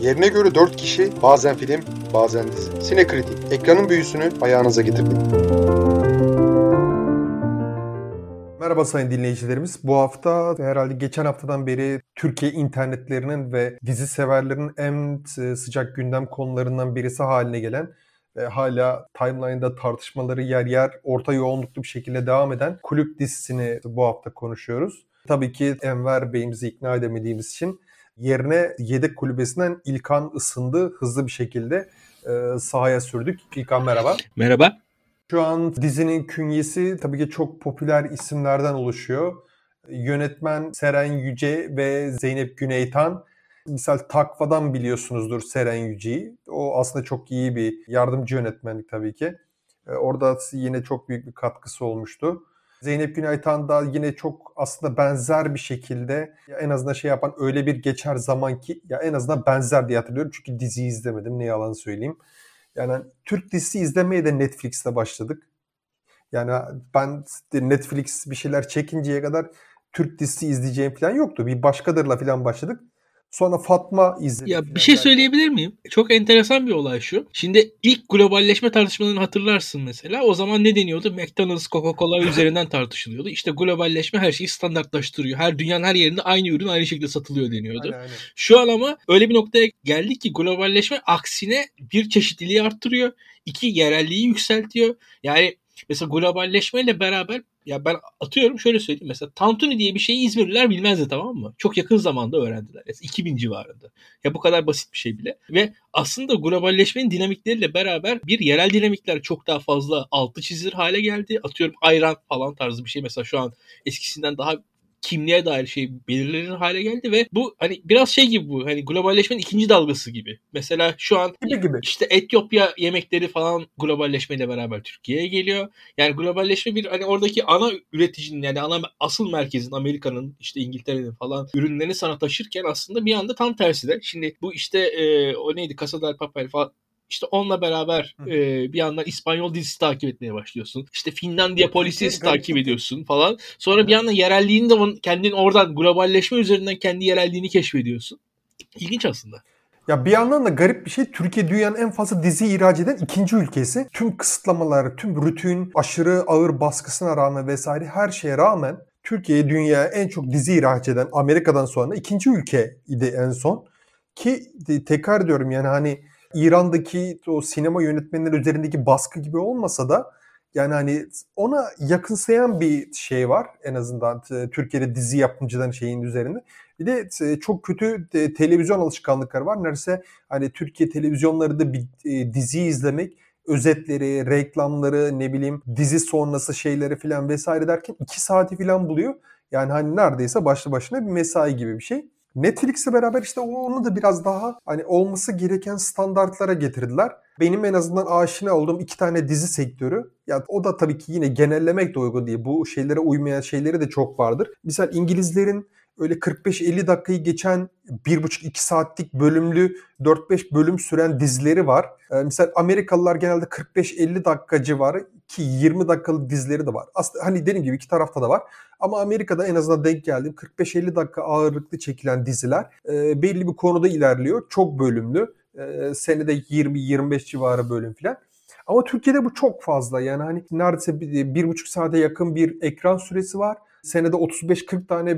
Yerine göre 4 kişi bazen film bazen dizi. Sinekritik ekranın büyüsünü ayağınıza getirdik. Merhaba sayın dinleyicilerimiz. Bu hafta herhalde geçen haftadan beri Türkiye internetlerinin ve dizi severlerin en sıcak gündem konularından birisi haline gelen ve hala timeline'da tartışmaları yer yer orta yoğunluklu bir şekilde devam eden kulüp dizisini bu hafta konuşuyoruz. Tabii ki Enver Bey'imizi ikna edemediğimiz için yerine yedek kulübesinden İlkan ısındı. Hızlı bir şekilde e, sahaya sürdük. İlkan merhaba. Merhaba. Şu an dizinin künyesi tabii ki çok popüler isimlerden oluşuyor. Yönetmen Seren Yüce ve Zeynep Güneytan. Misal Takva'dan biliyorsunuzdur Seren Yüce'yi. O aslında çok iyi bir yardımcı yönetmenlik tabii ki. E, orada yine çok büyük bir katkısı olmuştu. Zeynep Günaytan da yine çok aslında benzer bir şekilde ya en azından şey yapan öyle bir geçer zaman ki ya en azından benzer diye hatırlıyorum. Çünkü diziyi izlemedim ne yalan söyleyeyim. Yani Türk dizisi izlemeye de Netflix'te başladık. Yani ben Netflix bir şeyler çekinceye kadar Türk dizisi izleyeceğim falan yoktu. Bir başkadırla falan başladık. Sonra Fatma izledi. Ya bir şey belki. söyleyebilir miyim? Çok enteresan bir olay şu. Şimdi ilk globalleşme tartışmalarını hatırlarsın mesela. O zaman ne deniyordu? McDonald's, Coca-Cola üzerinden tartışılıyordu. İşte globalleşme her şeyi standartlaştırıyor. Her dünyanın her yerinde aynı ürün aynı şekilde satılıyor deniyordu. Aynen, aynen. Şu an ama öyle bir noktaya geldik ki globalleşme aksine bir çeşitliliği arttırıyor. iki yerelliği yükseltiyor. Yani mesela globalleşmeyle beraber ya ben atıyorum şöyle söyleyeyim mesela Tantuni diye bir şeyi İzmirliler bilmezdi tamam mı? Çok yakın zamanda öğrendiler. Yani 2000 civarında. Ya bu kadar basit bir şey bile. Ve aslında globalleşmenin dinamikleriyle beraber bir yerel dinamikler çok daha fazla altı çizilir hale geldi. Atıyorum ayran falan tarzı bir şey mesela şu an eskisinden daha kimliğe dair şey belirlenir hale geldi ve bu hani biraz şey gibi bu hani globalleşmenin ikinci dalgası gibi. Mesela şu an gibi gibi. işte Etiyopya yemekleri falan globalleşmeyle beraber Türkiye'ye geliyor. Yani globalleşme bir hani oradaki ana üreticinin yani ana asıl merkezin Amerika'nın işte İngiltere'nin falan ürünlerini sana taşırken aslında bir anda tam tersi de. Şimdi bu işte e, o neydi Casa del Papel falan işte onunla beraber e, bir yandan İspanyol dizisi takip etmeye başlıyorsun. İşte Finlandiya polisi takip ediyorsun falan. Sonra bir yandan yerelliğini de kendin oradan globalleşme üzerinden kendi yerelliğini keşfediyorsun. İlginç aslında. Ya bir yandan da garip bir şey Türkiye dünyanın en fazla dizi ihraç eden ikinci ülkesi. Tüm kısıtlamalar, tüm rutin, aşırı ağır baskısına rağmen vesaire her şeye rağmen Türkiye dünyaya en çok dizi ihraç eden Amerika'dan sonra ikinci ülke idi en son. Ki tekrar diyorum yani hani İran'daki o sinema yönetmenleri üzerindeki baskı gibi olmasa da yani hani ona yakınsayan bir şey var en azından Türkiye'de dizi yapımcıların şeyin üzerinde. Bir de çok kötü televizyon alışkanlıkları var. Neredeyse hani Türkiye televizyonlarında bir dizi izlemek özetleri, reklamları, ne bileyim dizi sonrası şeyleri falan vesaire derken iki saati falan buluyor. Yani hani neredeyse başlı başına bir mesai gibi bir şey. Netflix'le beraber işte onu da biraz daha hani olması gereken standartlara getirdiler. Benim en azından aşina olduğum iki tane dizi sektörü. Ya o da tabii ki yine genellemek de uygun değil. Bu şeylere uymayan şeyleri de çok vardır. Misal İngilizlerin öyle 45-50 dakikayı geçen 1,5-2 saatlik bölümlü 4-5 bölüm süren dizileri var. Ee, mesela Amerikalılar genelde 45-50 dakika civarı ki 20 dakikalık dizileri de var. Aslında hani dediğim gibi iki tarafta da var. Ama Amerika'da en azından denk geldiğim 45-50 dakika ağırlıklı çekilen diziler e, belli bir konuda ilerliyor. Çok bölümlü. E, senede 20-25 civarı bölüm filan. Ama Türkiye'de bu çok fazla. Yani hani neredeyse bir, bir buçuk saate yakın bir ekran süresi var. Senede 35-40 tane,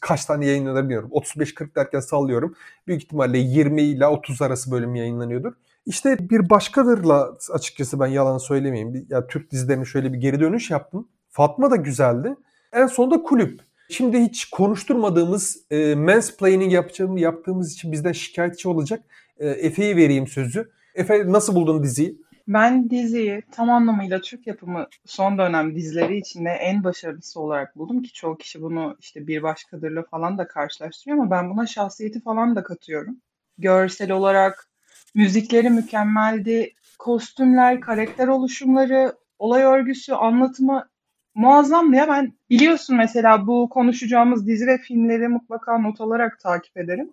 kaç tane yayınlanır bilmiyorum. 35-40 derken sallıyorum. Büyük ihtimalle 20 ile 30 arası bölüm yayınlanıyordur. İşte bir başkadırla açıkçası ben yalan söylemeyeyim. Ya Türk dizilerine şöyle bir geri dönüş yaptım. Fatma da güzeldi. En sonunda kulüp. Şimdi hiç konuşturmadığımız e, mansplaining yapacağım, yaptığımız için bizden şikayetçi olacak. E, Efe'ye vereyim sözü. Efe nasıl buldun diziyi? Ben diziyi tam anlamıyla Türk yapımı son dönem dizileri içinde en başarılısı olarak buldum ki çoğu kişi bunu işte bir başkadırla falan da karşılaştırıyor ama ben buna şahsiyeti falan da katıyorum. Görsel olarak müzikleri mükemmeldi, kostümler, karakter oluşumları, olay örgüsü, anlatımı muazzamdı ya. Ben biliyorsun mesela bu konuşacağımız dizi ve filmleri mutlaka not alarak takip ederim.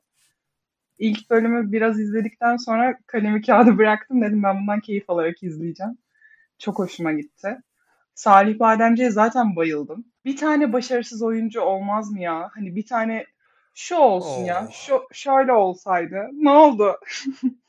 İlk bölümü biraz izledikten sonra kalemi kağıdı bıraktım. Dedim ben bundan keyif alarak izleyeceğim. Çok hoşuma gitti. Salih Bademci'ye zaten bayıldım. Bir tane başarısız oyuncu olmaz mı ya? Hani bir tane Şu olsun ya. Oh. Şu şöyle olsaydı. Ne oldu?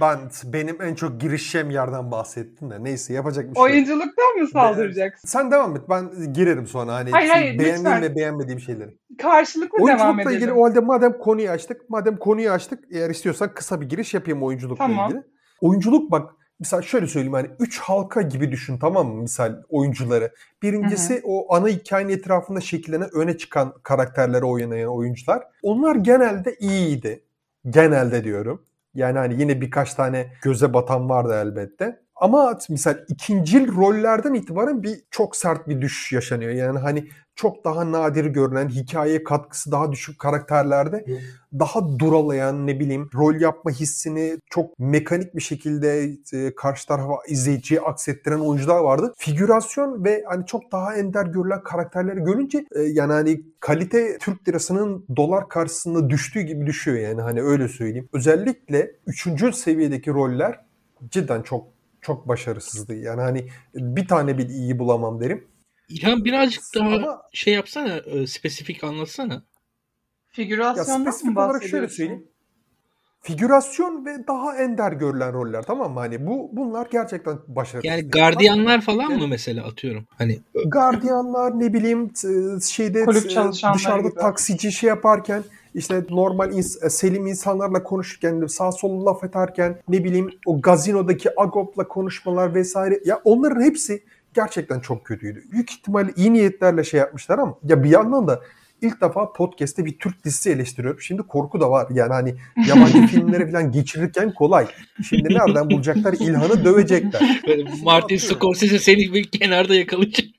Ben benim en çok girişeceğim yerden bahsettin de neyse yapacak bir şey. Oyunculuktan mı saldıracaksın? Sen devam et ben girerim sonra hani Hayır, hayır, beğendiğim lütfen. ve beğenmediğim şeyleri. Karşılıklı devam Oyunculukla edelim. ilgili o halde madem konuyu açtık, madem konuyu açtık eğer istiyorsan kısa bir giriş yapayım oyunculukla Tamam. ilgili. Oyunculuk bak mesela şöyle söyleyeyim hani üç halka gibi düşün tamam mı misal oyuncuları. Birincisi o ana hikayenin etrafında şekillenen öne çıkan karakterleri oynayan oyuncular. Onlar genelde iyiydi. Genelde diyorum. Yani hani yine birkaç tane göze batan vardı elbette. Ama misal ikinci rollerden itibaren bir çok sert bir düşüş yaşanıyor. Yani hani çok daha nadir görünen, hikayeye katkısı daha düşük karakterlerde daha duralayan ne bileyim rol yapma hissini çok mekanik bir şekilde e, karşı tarafa izleyiciye aksettiren oyuncular vardı. Figürasyon ve hani çok daha ender görülen karakterleri görünce e, yani hani kalite Türk lirasının dolar karşısında düştüğü gibi düşüyor yani hani öyle söyleyeyim. Özellikle üçüncü seviyedeki roller cidden çok çok başarısızdı. Yani hani bir tane bile iyi bulamam derim. İlhan birazcık daha Ama şey yapsana, e, spesifik anlatsana. ya Figürasyondan mı spesifik olarak şöyle bahsediyorsun? söyleyeyim. Figürasyon ve daha ender görülen roller tamam mı? Hani bu bunlar gerçekten başarılı. Yani gardiyanlar falan mı mesela atıyorum? Hani Gardiyanlar ne bileyim şeyde dışarıda gibi. taksici şey yaparken işte normal ins- selim insanlarla konuşurken sağ sol laf ederken ne bileyim o gazinodaki Agop'la konuşmalar vesaire ya onların hepsi gerçekten çok kötüydü. Büyük ihtimalle iyi niyetlerle şey yapmışlar ama ya bir yandan da ilk defa podcast'te bir Türk dizisi eleştiriyorum. Şimdi korku da var. Yani hani yabancı filmlere falan geçirirken kolay. Şimdi nereden bulacaklar? İlhan'ı dövecekler. Martin. Scorsese seni bir kenarda yakalayacak.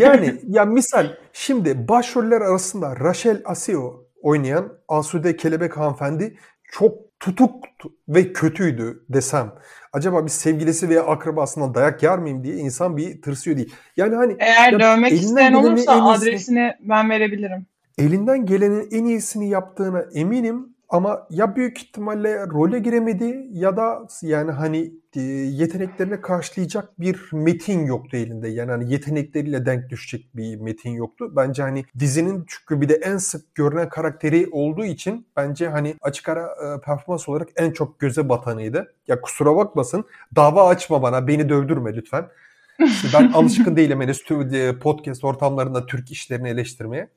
Yani ya misal şimdi başroller arasında Rachel Asio oynayan Asude Kelebek hanımefendi çok tutuk ve kötüydü desem. Acaba bir sevgilisi veya akrabasından dayak yer miyim diye insan bir tırsıyor değil. Yani hani Eğer Ya dövmek isteyen olursa iyisini- adresini ben verebilirim. elinden gelenin en iyisini yaptığına eminim ama ya büyük ihtimalle role giremedi ya da yani hani e, yeteneklerini karşılayacak bir metin yoktu elinde. Yani hani yetenekleriyle denk düşecek bir metin yoktu. Bence hani dizinin çünkü bir de en sık görünen karakteri olduğu için bence hani açık ara e, performans olarak en çok göze batanıydı. Ya kusura bakmasın dava açma bana beni dövdürme lütfen. Ben alışkın değilim henüz e, podcast ortamlarında Türk işlerini eleştirmeye.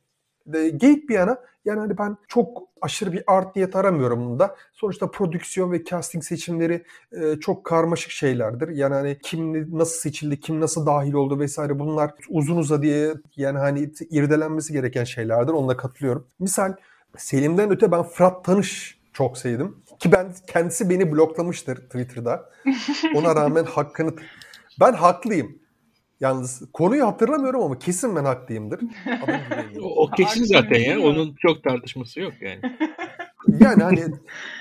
De, geyik bir yana yani hani ben çok aşırı bir art niyet aramıyorum bunda. Sonuçta prodüksiyon ve casting seçimleri e, çok karmaşık şeylerdir. Yani hani kim nasıl seçildi, kim nasıl dahil oldu vesaire bunlar uzun uzadıya yani hani irdelenmesi gereken şeylerdir. Onunla katılıyorum. Misal Selim'den öte ben Fırat Tanış çok sevdim. Ki ben kendisi beni bloklamıştır Twitter'da. Ona rağmen hakkını ben haklıyım. Yalnız konuyu hatırlamıyorum ama kesin ben haklıyımdır. O, o kesin zaten ya. Onun çok tartışması yok yani. Yani hani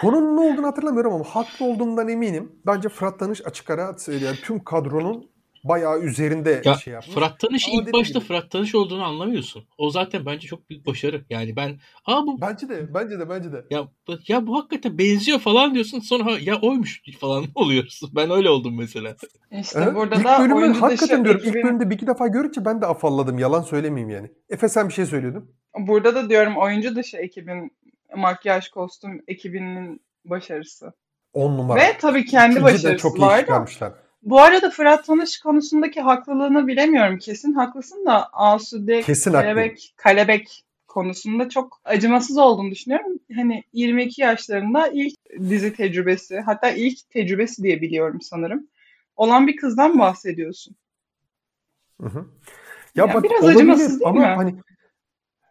konunun ne olduğunu hatırlamıyorum ama haklı olduğumdan eminim. Bence Fırat Tanış açık ara yani tüm kadronun bayağı üzerinde Ya şey yapmış. Fırat Tanış Ama ilk başta gibi- Fırat Tanış olduğunu anlamıyorsun. O zaten bence çok büyük başarı. Yani ben aa bu Bence de, bence de, bence de. ya bu- ya bu hakikaten benziyor falan diyorsun sonra ya oymuş falan oluyorsun. Ben öyle oldum mesela. İşte Evet, burada ilk da bölümü oyuncu hakikaten dışı diyorum. ilk ekibin- bölümde bir iki defa görünce ben de afalladım. Yalan söylemeyeyim yani. Efe sen bir şey söylüyordun. Burada da diyorum oyuncu dışı ekibin makyaj kostüm ekibinin başarısı. 10 numara. Ve tabii kendi Cidden başarısı çok iyi var da. çıkarmışlar. Bu arada Fırat Tanış konusundaki haklılığını bilemiyorum. Kesin haklısın da Asude Kesin haklıyım. Kelebek, Kalebek konusunda çok acımasız olduğunu düşünüyorum. Hani 22 yaşlarında ilk dizi tecrübesi, hatta ilk tecrübesi diye biliyorum sanırım. Olan bir kızdan bahsediyorsun. Hı hı. Ya, Ya bak biraz olabilir acımasız değil ama mi? hani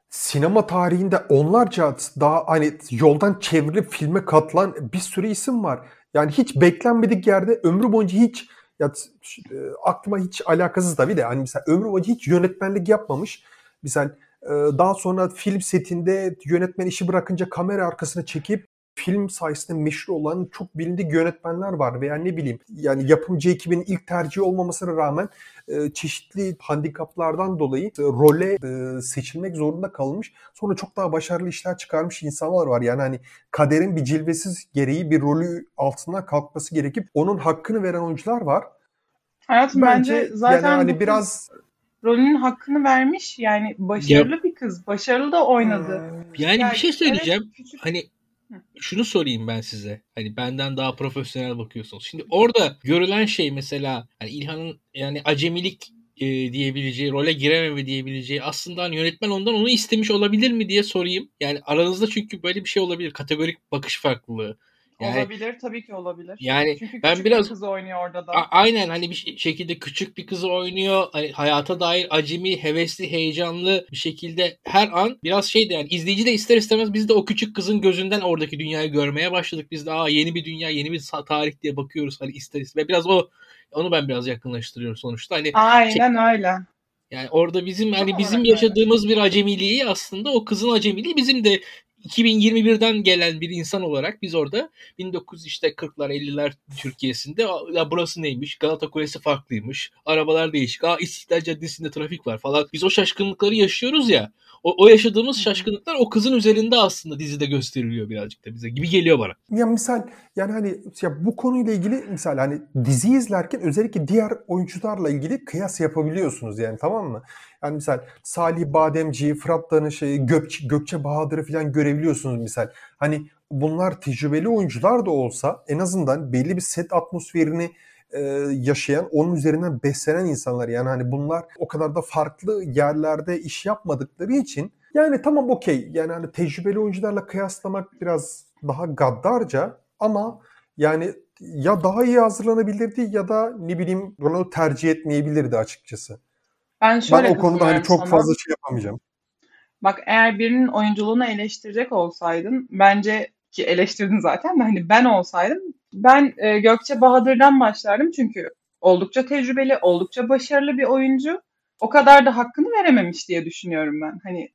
sinema tarihinde onlarca daha hani yoldan çevrilip filme katılan bir sürü isim var. Yani hiç beklenmedik yerde ömrü boyunca hiç ya e, aklıma hiç alakasız tabii de hani mesela ömrü boyunca hiç yönetmenlik yapmamış. Mesela daha sonra film setinde yönetmen işi bırakınca kamera arkasına çekip film sayesinde meşhur olan çok bilindik yönetmenler var veya ne bileyim yani yapımcı ekibinin ilk tercihi olmamasına rağmen e, çeşitli handikaplardan dolayı e, role e, seçilmek zorunda kalmış. Sonra çok daha başarılı işler çıkarmış insanlar var. Yani hani kaderin bir cilvesiz gereği bir rolü altından kalkması gerekip onun hakkını veren oyuncular var. Hayatım bence, zaten yani hani biraz rolünün hakkını vermiş. Yani başarılı bir kız. Başarılı da oynadı. Yani, Yani bir şey söyleyeceğim. evet, küçük- Hani. Şunu sorayım ben size. Hani benden daha profesyonel bakıyorsunuz. Şimdi orada görülen şey mesela hani İlhan'ın yani acemilik e, diyebileceği, role girememe diyebileceği aslında hani yönetmen ondan onu istemiş olabilir mi diye sorayım. Yani aranızda çünkü böyle bir şey olabilir. Kategorik bakış farklılığı. Yani olabilir tabii ki olabilir. yani Çünkü ben küçük biraz- bir kız oynuyor orada da. A- aynen hani bir şey- şekilde küçük bir kızı oynuyor. Hani hayata dair acemi, hevesli, heyecanlı bir şekilde her an biraz şeydi yani izleyici de ister istemez biz de o küçük kızın gözünden oradaki dünyayı görmeye başladık. Biz de aa yeni bir dünya, yeni bir tarih diye bakıyoruz hani ister istemez. Biraz o onu ben biraz yakınlaştırıyorum sonuçta. Hani Aynen öyle. yani orada bizim hani bizim yaşadığımız bir acemiliği aslında o kızın acemiliği bizim de 2021'den gelen bir insan olarak biz orada 1900 işte 40'lar 50'ler Türkiye'sinde "Aa, ya burası neymiş? Galata Kulesi farklıymış. Arabalar değişik. Aa İstiklal Caddesi'nde trafik var falan. Biz o şaşkınlıkları yaşıyoruz ya. O, o yaşadığımız şaşkınlıklar o kızın üzerinde aslında dizide gösteriliyor birazcık da bize gibi geliyor bana. Ya misal yani hani ya bu konuyla ilgili misal hani dizi izlerken özellikle diğer oyuncularla ilgili kıyas yapabiliyorsunuz yani tamam mı? Yani misal Salih Bademci'yi, Fırat Danışık'ı, Gökçe, Gökçe Bahadır'ı falan görebiliyorsunuz misal. Hani bunlar tecrübeli oyuncular da olsa en azından belli bir set atmosferini e, yaşayan, onun üzerinden beslenen insanlar. Yani hani bunlar o kadar da farklı yerlerde iş yapmadıkları için yani tamam okey. Yani hani tecrübeli oyuncularla kıyaslamak biraz daha gaddarca ama yani ya daha iyi hazırlanabilirdi ya da ne bileyim bunu tercih etmeyebilirdi açıkçası. Ben şöyle Ben o konuda hani çok sana. fazla şey yapamayacağım. Bak eğer birinin oyunculuğunu eleştirecek olsaydın bence ki eleştirdin zaten de hani ben olsaydım ben e, Gökçe Bahadır'dan başlardım çünkü oldukça tecrübeli, oldukça başarılı bir oyuncu. O kadar da hakkını verememiş diye düşünüyorum ben. Hani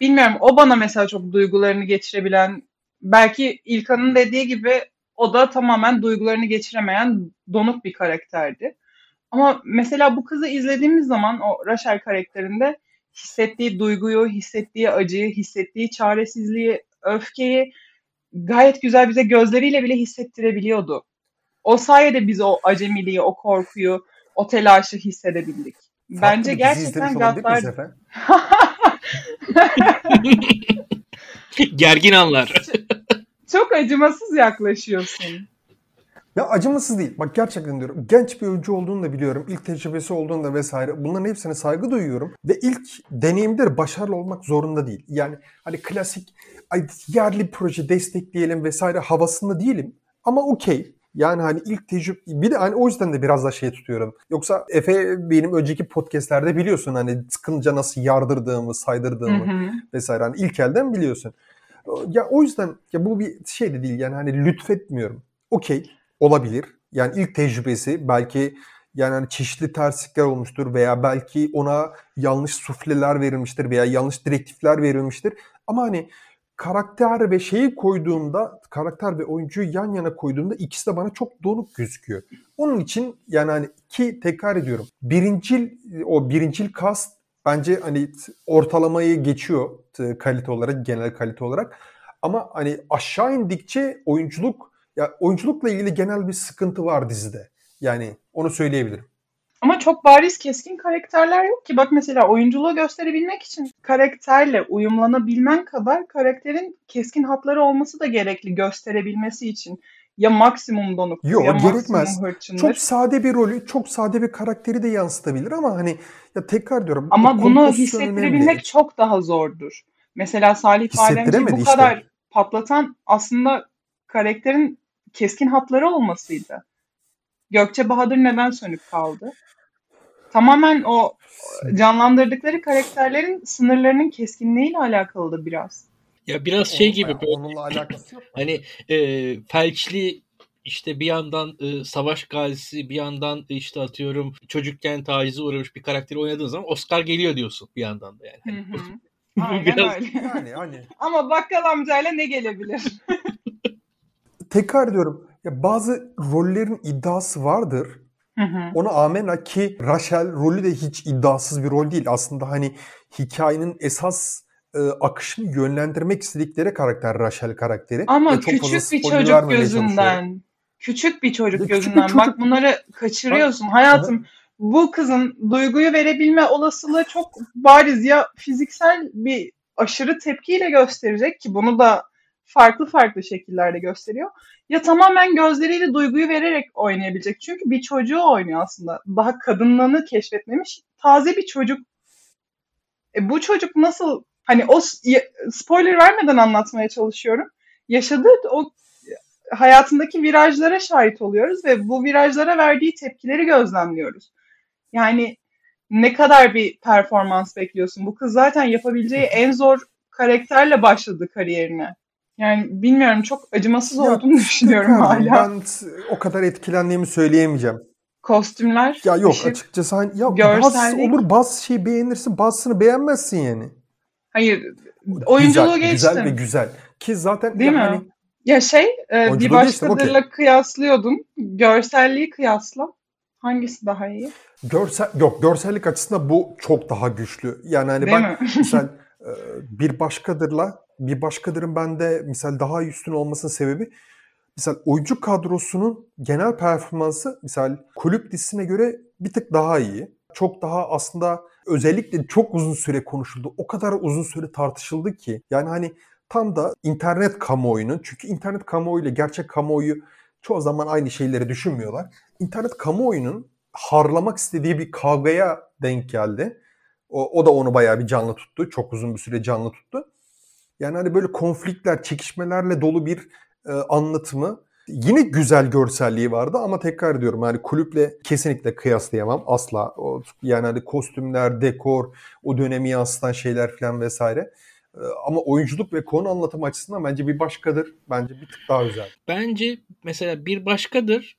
bilmiyorum o bana mesela çok duygularını geçirebilen belki İlkan'ın dediği gibi o da tamamen duygularını geçiremeyen donuk bir karakterdi. Ama mesela bu kızı izlediğimiz zaman o Rachel karakterinde hissettiği duyguyu, hissettiği acıyı, hissettiği çaresizliği, öfkeyi gayet güzel bize gözleriyle bile hissettirebiliyordu. O sayede biz o acemiliği, o korkuyu, o telaşı hissedebildik. Farklı Bence gerçekten Gaddar... Gergin anlar. Çok acımasız yaklaşıyorsun. Ya acımasız değil. Bak gerçekten diyorum. Genç bir oyuncu olduğunu da biliyorum. İlk tecrübesi olduğunu da vesaire. Bunların hepsine saygı duyuyorum. Ve ilk deneyimleri başarılı olmak zorunda değil. Yani hani klasik yerli proje destekleyelim vesaire havasında değilim. Ama okey. Yani hani ilk tecrübe bir de hani o yüzden de biraz da şey tutuyorum. Yoksa Efe benim önceki podcastlerde biliyorsun hani sıkınca nasıl yardırdığımı, Hı saydırdığımı hı. vesaire. Hani ilk elden biliyorsun. Ya o yüzden ya bu bir şey de değil yani hani lütfetmiyorum. Okey olabilir. Yani ilk tecrübesi belki yani hani çeşitli terslikler olmuştur veya belki ona yanlış sufleler verilmiştir veya yanlış direktifler verilmiştir. Ama hani karakter ve şeyi koyduğumda karakter ve oyuncuyu yan yana koyduğumda ikisi de bana çok donuk gözüküyor. Onun için yani hani ki tekrar ediyorum. Birincil o birincil cast bence hani ortalamayı geçiyor kalite olarak, genel kalite olarak. Ama hani aşağı indikçe oyunculuk ya oyunculukla ilgili genel bir sıkıntı var dizide. Yani onu söyleyebilirim. Ama çok bariz keskin karakterler yok ki. Bak mesela oyunculuğu gösterebilmek için karakterle uyumlanabilmen kadar karakterin keskin hatları olması da gerekli gösterebilmesi için. Ya maksimum donuktur Yok, ya gerekmez. hırçındır. Çok sade bir rolü, çok sade bir karakteri de yansıtabilir ama hani ya tekrar diyorum. Ama bunu hissettirebilmek önemli. çok daha zordur. Mesela Salih Hissettiremedi bu işte. kadar patlatan aslında karakterin keskin hatları olmasıydı. Gökçe Bahadır neden sönük kaldı? Tamamen o canlandırdıkları karakterlerin sınırlarının keskinliğiyle alakalıdır biraz. Ya biraz şey Onun- gibi böyle onunla alakası yok. Hani e, felçli işte bir yandan e, savaş gazisi bir yandan işte atıyorum çocukken tacize uğramış bir karakteri oynadığın zaman Oscar geliyor diyorsun bir yandan da yani. Hı Hani Aynen biraz öyle. Yani hani Ama bakkal amcayla ne gelebilir? tekrar ediyorum. Ya bazı rollerin iddiası vardır. Hı hı. Ona amenna ki Rachel rolü de hiç iddiasız bir rol değil. Aslında hani hikayenin esas e, akışını yönlendirmek istedikleri karakter Rachel karakteri. Ama fazla küçük bir çocuk gözünden. Küçük bir çocuk Küçük bir gözünden. çocuk- Bak bunları kaçırıyorsun. Hayatım bu kızın duyguyu verebilme olasılığı çok bariz ya fiziksel bir aşırı tepkiyle gösterecek ki bunu da farklı farklı şekillerde gösteriyor. Ya tamamen gözleriyle duyguyu vererek oynayabilecek. Çünkü bir çocuğu oynuyor aslında. Daha kadınlığını keşfetmemiş taze bir çocuk. E bu çocuk nasıl hani o spoiler vermeden anlatmaya çalışıyorum. Yaşadığı o hayatındaki virajlara şahit oluyoruz ve bu virajlara verdiği tepkileri gözlemliyoruz. Yani ne kadar bir performans bekliyorsun? Bu kız zaten yapabileceği en zor karakterle başladı kariyerine. Yani bilmiyorum çok acımasız ya, olduğunu düşünüyorum hala. Ben o kadar etkilendiğimi söyleyemeyeceğim. Kostümler, Ya yok ışık, açıkçası hani ya bazı olur bazı şey beğenirsin bazısını beğenmezsin yani. Hayır oyunculuğu güzel, geçtim. Güzel ve güzel. Ki zaten Değil mi? Hani, ya şey e, bir başkadırla okay. kıyaslıyordun. Görselliği kıyasla. Hangisi daha iyi? Görsel yok görsellik açısından bu çok daha güçlü. Yani hani Değil ben mi? misal e, bir başkadırla bir başkadırın bende misal daha üstün olmasının sebebi misal oyuncu kadrosunun genel performansı misal kulüp dizisine göre bir tık daha iyi. Çok daha aslında özellikle çok uzun süre konuşuldu. O kadar uzun süre tartışıldı ki. Yani hani tam da internet kamuoyunun çünkü internet kamuoyu ile gerçek kamuoyu çoğu zaman aynı şeyleri düşünmüyorlar. İnternet kamuoyunun harlamak istediği bir kavgaya denk geldi. O, o da onu bayağı bir canlı tuttu. Çok uzun bir süre canlı tuttu. Yani hani böyle konfliktler, çekişmelerle dolu bir e, anlatımı. Yine güzel görselliği vardı ama tekrar ediyorum yani kulüple kesinlikle kıyaslayamam asla. O, yani hani kostümler, dekor, o dönemi yansıtan şeyler falan vesaire. E, ama oyunculuk ve konu anlatım açısından bence bir başkadır. Bence bir tık daha güzel. Bence mesela bir başkadır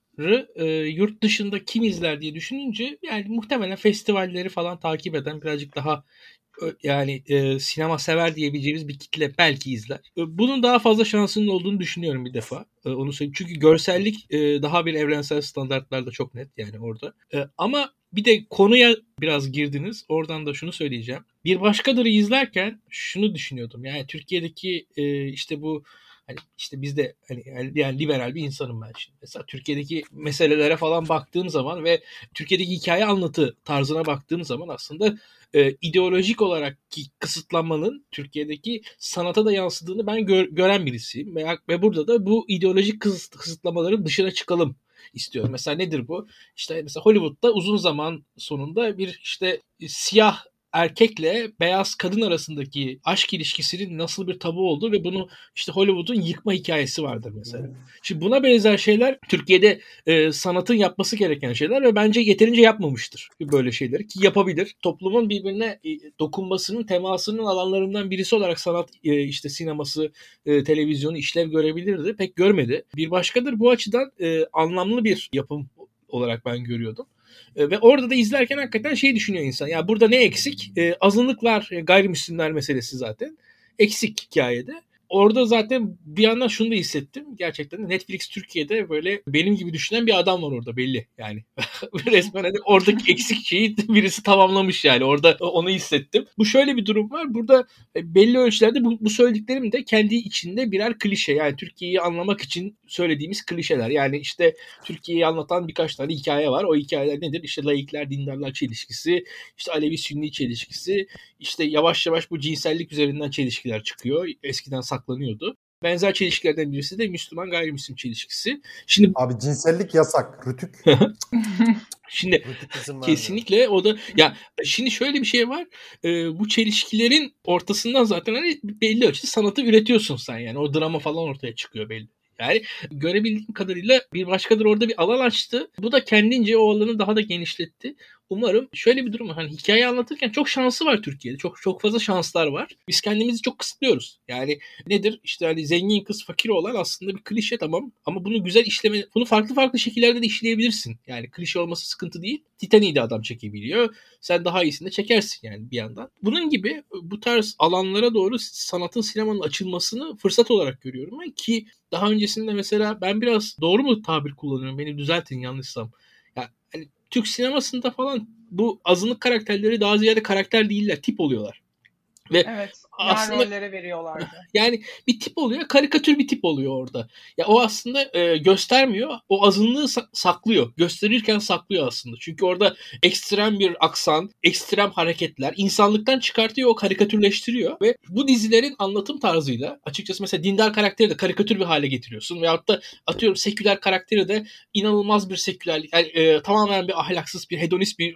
e, yurt dışında kim izler diye düşününce yani muhtemelen festivalleri falan takip eden birazcık daha yani e, sinema sever diyebileceğimiz bir kitle belki izler. E, bunun daha fazla şansının olduğunu düşünüyorum bir defa. E, onu söyleyeyim. Çünkü görsellik e, daha bir evrensel standartlarda çok net yani orada. E, ama bir de konuya biraz girdiniz. Oradan da şunu söyleyeceğim. Bir başkadırı izlerken şunu düşünüyordum. Yani Türkiye'deki e, işte bu hani işte bizde hani yani liberal bir insanım ben şimdi. Mesela Türkiye'deki meselelere falan baktığım zaman ve Türkiye'deki hikaye anlatı tarzına baktığım zaman aslında e, ideolojik olarak kısıtlanmanın Türkiye'deki sanata da yansıdığını ben gör, gören birisiyim. Ve, ve burada da bu ideolojik kısıt, kısıtlamaların dışına çıkalım istiyorum. Mesela nedir bu? İşte mesela Hollywood'da uzun zaman sonunda bir işte siyah erkekle beyaz kadın arasındaki aşk ilişkisinin nasıl bir tabu olduğu ve bunu işte Hollywood'un yıkma hikayesi vardır mesela. Şimdi buna benzer şeyler Türkiye'de e, sanatın yapması gereken şeyler ve bence yeterince yapmamıştır böyle şeyleri ki yapabilir. Toplumun birbirine e, dokunmasının, temasının alanlarından birisi olarak sanat e, işte sineması, e, televizyonu işlev görebilirdi. Pek görmedi. Bir başkadır bu açıdan e, anlamlı bir yapım olarak ben görüyordum. E, ve orada da izlerken hakikaten şey düşünüyor insan. Ya burada ne eksik? E, azınlıklar, e, gayrimüslimler meselesi zaten. Eksik hikayede orada zaten bir yandan şunu da hissettim. Gerçekten Netflix Türkiye'de böyle benim gibi düşünen bir adam var orada belli yani. Resmen hani oradaki eksik şeyi birisi tamamlamış yani. Orada onu hissettim. Bu şöyle bir durum var. Burada e, belli ölçülerde bu, bu söylediklerim de kendi içinde birer klişe. Yani Türkiye'yi anlamak için söylediğimiz klişeler. Yani işte Türkiye'yi anlatan birkaç tane hikaye var. O hikayeler nedir? İşte laikler, dindarlar çelişkisi, işte Alevi-Sünni çelişkisi, işte yavaş yavaş bu cinsellik üzerinden çelişkiler çıkıyor. Eskiden saklanıyordu. Benzer çelişkilerden birisi de Müslüman gayrimüslim çelişkisi. Şimdi abi cinsellik yasak, rütük. Şimdi kesinlikle o da ya şimdi şöyle bir şey var. E, bu çelişkilerin ortasından zaten hani belli ölçüde sanatı üretiyorsun sen yani. O drama falan ortaya çıkıyor belli. Yani görebildiğim kadarıyla bir başkadır orada bir alan açtı. Bu da kendince o alanı daha da genişletti. Umarım şöyle bir durum var. Hani hikaye anlatırken çok şansı var Türkiye'de. Çok çok fazla şanslar var. Biz kendimizi çok kısıtlıyoruz. Yani nedir? İşte hani zengin kız fakir olan aslında bir klişe tamam ama bunu güzel işleme bunu farklı farklı şekillerde de işleyebilirsin. Yani klişe olması sıkıntı değil. Titanic'i de adam çekebiliyor. Sen daha iyisini de çekersin yani bir yandan. Bunun gibi bu tarz alanlara doğru sanatın sinemanın açılmasını fırsat olarak görüyorum ki daha öncesinde mesela ben biraz doğru mu tabir kullanıyorum? Beni düzeltin yanlışsam. Türk sinemasında falan bu azınlık karakterleri daha ziyade karakter değiller, tip oluyorlar. Ve evet. Aslında rollere veriyorlardı. yani bir tip oluyor, karikatür bir tip oluyor orada. Ya o aslında e, göstermiyor, o azınlığı sa- saklıyor. Gösterirken saklıyor aslında. Çünkü orada ekstrem bir aksan, ekstrem hareketler insanlıktan çıkartıyor, o karikatürleştiriyor ve bu dizilerin anlatım tarzıyla açıkçası mesela dindar karakteri de karikatür bir hale getiriyorsun veyahut da atıyorum seküler karakteri de inanılmaz bir sekülerlik, yani, e, tamamen bir ahlaksız, bir hedonist bir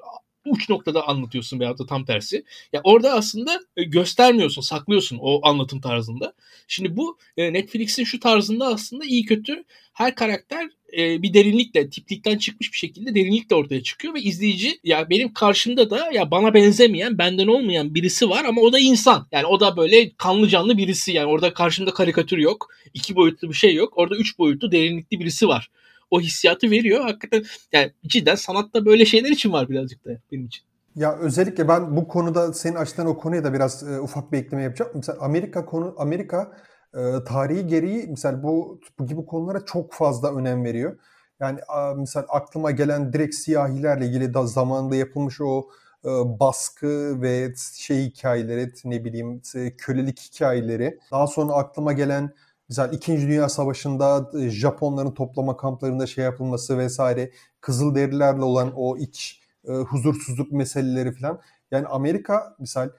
uç noktada anlatıyorsun veyahut da tam tersi. Ya orada aslında e, göstermiyorsun, saklıyorsun o anlatım tarzında. Şimdi bu e, Netflix'in şu tarzında aslında iyi kötü her karakter e, bir derinlikle, tiplikten çıkmış bir şekilde derinlikle ortaya çıkıyor ve izleyici ya benim karşımda da ya bana benzemeyen, benden olmayan birisi var ama o da insan. Yani o da böyle kanlı canlı birisi. Yani orada karşımda karikatür yok, iki boyutlu bir şey yok. Orada üç boyutlu derinlikli birisi var o hissiyatı veriyor. Hakikaten yani cidden sanatta böyle şeyler için var birazcık da benim için. Ya özellikle ben bu konuda senin açtığın o konuya da biraz e, ufak bir ekleme yapacağım. Mesela Amerika konu Amerika e, tarihi gereği mesela bu bu gibi konulara çok fazla önem veriyor. Yani a, mesela aklıma gelen direkt siyahilerle ilgili da zamanında yapılmış o e, baskı ve şey hikayeleri ne bileyim e, kölelik hikayeleri. Daha sonra aklıma gelen Mesela İkinci Dünya Savaşı'nda e, Japonların toplama kamplarında şey yapılması vesaire, Kızılderililerle olan o iç e, huzursuzluk meseleleri falan. Yani Amerika misal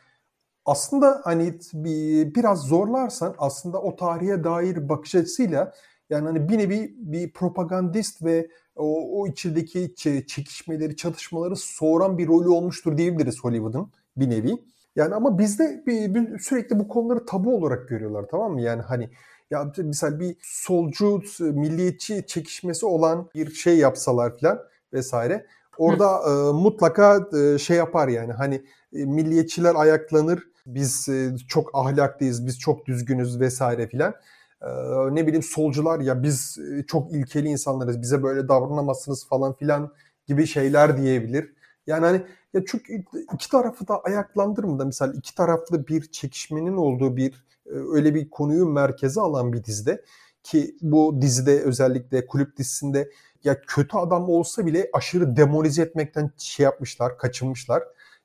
aslında hani bir, biraz zorlarsan aslında o tarihe dair bakış açısıyla yani hani bir nevi bir propagandist ve o, o içindeki çekişmeleri, çatışmaları soğuran bir rolü olmuştur diyebiliriz Hollywood'un bir nevi. Yani ama bizde bir, sürekli bu konuları tabu olarak görüyorlar tamam mı? Yani hani ya mesela bir solcu, milliyetçi çekişmesi olan bir şey yapsalar falan vesaire. Orada e, mutlaka e, şey yapar yani hani e, milliyetçiler ayaklanır. Biz e, çok ahlaklıyız, biz çok düzgünüz vesaire filan. E, ne bileyim solcular ya biz e, çok ilkeli insanlarız, bize böyle davranamazsınız falan filan gibi şeyler diyebilir. Yani hani ya çünkü iki tarafı da ayaklandırmadan mesela iki taraflı bir çekişmenin olduğu bir e, öyle bir konuyu merkeze alan bir dizide ki bu dizide özellikle kulüp dizisinde ya kötü adam olsa bile aşırı demolize etmekten şey yapmışlar, kaçınmışlar.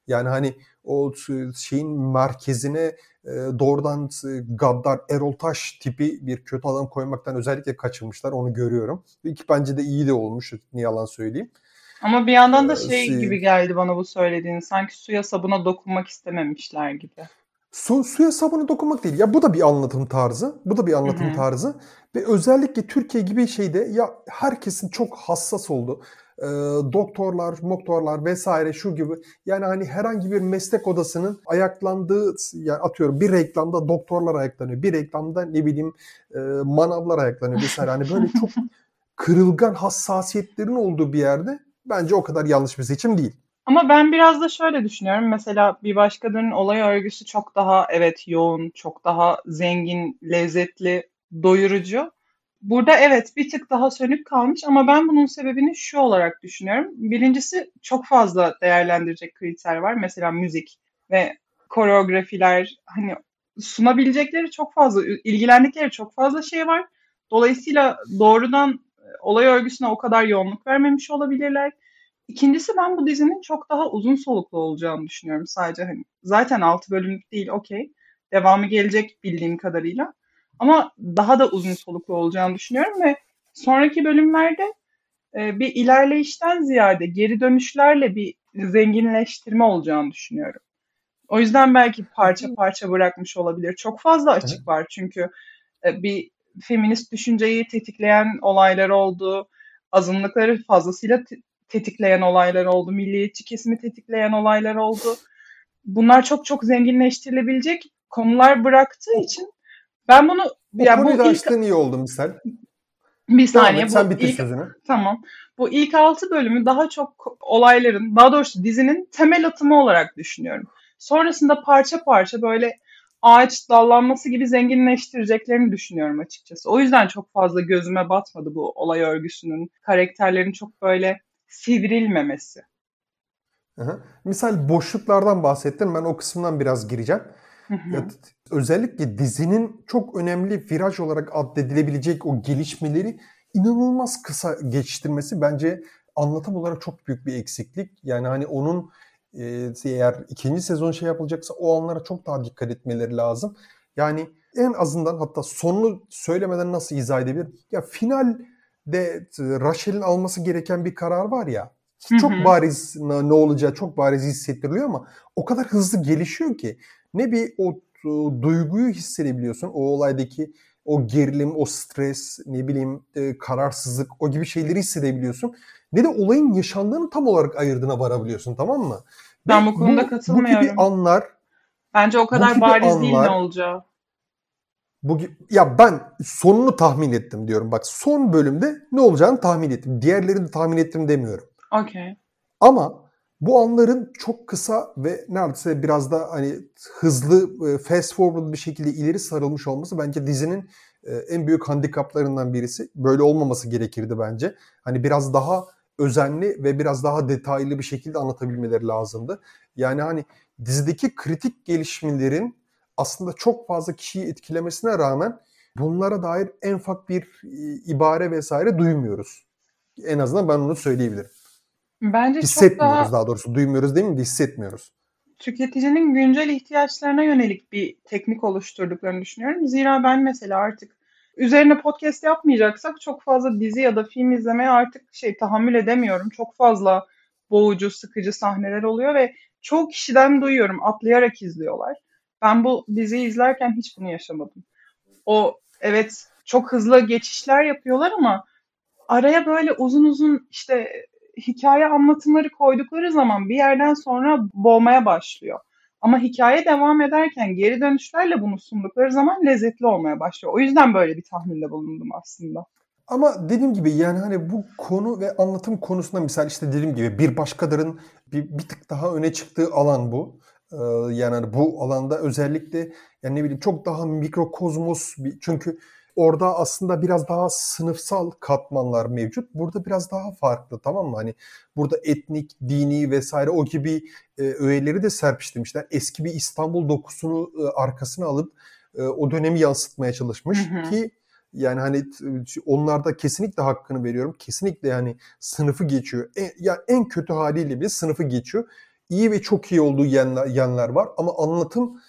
Yani hani o şeyin merkezine e, doğrudan Gaddar Erol Taş tipi bir kötü adam koymaktan özellikle kaçınmışlar. Onu görüyorum. Ve ki bence de iyi de olmuş. Ne yalan söyleyeyim. Ama bir yandan da şey gibi geldi bana bu söylediğin. Sanki suya sabuna dokunmak istememişler gibi. Su, suya sabunu dokunmak değil. Ya bu da bir anlatım tarzı. Bu da bir anlatım Hı-hı. tarzı. Ve özellikle Türkiye gibi şeyde ya herkesin çok hassas oldu. Ee, doktorlar, moktorlar vesaire şu gibi. Yani hani herhangi bir meslek odasının ayaklandığı yani atıyorum bir reklamda doktorlar ayaklanıyor. Bir reklamda ne bileyim e, manavlar ayaklanıyor vesaire. Hani böyle çok kırılgan hassasiyetlerin olduğu bir yerde bence o kadar yanlış bir seçim değil. Ama ben biraz da şöyle düşünüyorum. Mesela bir başkalarının olay örgüsü çok daha evet yoğun, çok daha zengin, lezzetli, doyurucu. Burada evet bir tık daha sönük kalmış ama ben bunun sebebini şu olarak düşünüyorum. Birincisi çok fazla değerlendirecek kriter var. Mesela müzik ve koreografiler hani sunabilecekleri çok fazla, ilgilendikleri çok fazla şey var. Dolayısıyla doğrudan olay örgüsüne o kadar yoğunluk vermemiş olabilirler. İkincisi ben bu dizinin çok daha uzun soluklu olacağını düşünüyorum sadece hani zaten 6 bölümlük değil okey. Devamı gelecek bildiğim kadarıyla. Ama daha da uzun soluklu olacağını düşünüyorum ve sonraki bölümlerde e, bir ilerleyişten ziyade geri dönüşlerle bir zenginleştirme olacağını düşünüyorum. O yüzden belki parça parça bırakmış olabilir. Çok fazla açık var çünkü e, bir feminist düşünceyi tetikleyen olaylar oldu. Azınlıkları fazlasıyla tetikleyen olaylar oldu. Milliyetçi kesimi tetikleyen olaylar oldu. Bunlar çok çok zenginleştirilebilecek konular bıraktığı için ben bunu bu ya konuyu bu ilk... açtığın iyi oldu misal. Bir saniye. Et, sen bitir ilk, sözünü. Tamam. Bu ilk altı bölümü daha çok olayların, daha doğrusu dizinin temel atımı olarak düşünüyorum. Sonrasında parça parça böyle ağaç dallanması gibi zenginleştireceklerini düşünüyorum açıkçası. O yüzden çok fazla gözüme batmadı bu olay örgüsünün, karakterlerin çok böyle sivrilmemesi. Hı Misal boşluklardan bahsettin. Ben o kısımdan biraz gireceğim. Ya, özellikle dizinin çok önemli viraj olarak addedilebilecek o gelişmeleri inanılmaz kısa geçiştirmesi bence anlatım olarak çok büyük bir eksiklik. Yani hani onun e, eğer ikinci sezon şey yapılacaksa o anlara çok daha dikkat etmeleri lazım. Yani en azından hatta sonunu söylemeden nasıl izah edebilir? Ya finalde Rachel'in alması gereken bir karar var ya. Çok hı hı. bariz ne olacağı çok bariz hissettiriliyor ama o kadar hızlı gelişiyor ki ne bir o, o duyguyu hissedebiliyorsun. O olaydaki o gerilim, o stres, ne bileyim e, kararsızlık o gibi şeyleri hissedebiliyorsun. Ne de olayın yaşandığını tam olarak ayırdığına varabiliyorsun tamam mı? Ben bu konuda bu, katılmıyorum. Bu gibi anlar Bence o kadar bariz anlar, değil ne olacağı. Bu, ya ben sonunu tahmin ettim diyorum. Bak son bölümde ne olacağını tahmin ettim. Diğerlerini de tahmin ettim demiyorum. Okay. Ama bu anların çok kısa ve neredeyse biraz da hani hızlı e, fast forward bir şekilde ileri sarılmış olması bence dizinin e, en büyük handikaplarından birisi. Böyle olmaması gerekirdi bence. Hani biraz daha özenli ve biraz daha detaylı bir şekilde anlatabilmeleri lazımdı. Yani hani dizideki kritik gelişmelerin aslında çok fazla kişiyi etkilemesine rağmen bunlara dair en ufak bir ibare vesaire duymuyoruz. En azından ben onu söyleyebilirim. Bence hissetmiyoruz çok daha... daha doğrusu. Duymuyoruz değil mi? Hissetmiyoruz. Tüketicinin güncel ihtiyaçlarına yönelik bir teknik oluşturduklarını düşünüyorum. Zira ben mesela artık üzerine podcast yapmayacaksak çok fazla dizi ya da film izlemeye artık şey tahammül edemiyorum. Çok fazla boğucu, sıkıcı sahneler oluyor ve çoğu kişiden duyuyorum atlayarak izliyorlar. Ben bu diziyi izlerken hiç bunu yaşamadım. O evet çok hızlı geçişler yapıyorlar ama araya böyle uzun uzun işte hikaye anlatımları koydukları zaman bir yerden sonra boğmaya başlıyor. Ama hikaye devam ederken geri dönüşlerle bunu sundukları zaman lezzetli olmaya başlıyor. O yüzden böyle bir tahminde bulundum aslında. Ama dediğim gibi yani hani bu konu ve anlatım konusunda misal işte dediğim gibi bir başkaların bir, bir tık daha öne çıktığı alan bu. Ee, yani hani bu alanda özellikle yani ne bileyim çok daha mikrokozmos bir çünkü orada aslında biraz daha sınıfsal katmanlar mevcut. Burada biraz daha farklı tamam mı? Hani burada etnik, dini vesaire o gibi e, öğeleri de serpiştirmişler. Eski bir İstanbul dokusunu e, arkasına alıp e, o dönemi yansıtmaya çalışmış hı hı. ki yani hani onlarda kesinlikle hakkını veriyorum. Kesinlikle yani sınıfı geçiyor. En, ya en kötü haliyle bile sınıfı geçiyor. İyi ve çok iyi olduğu yanlar, yanlar var ama anlatım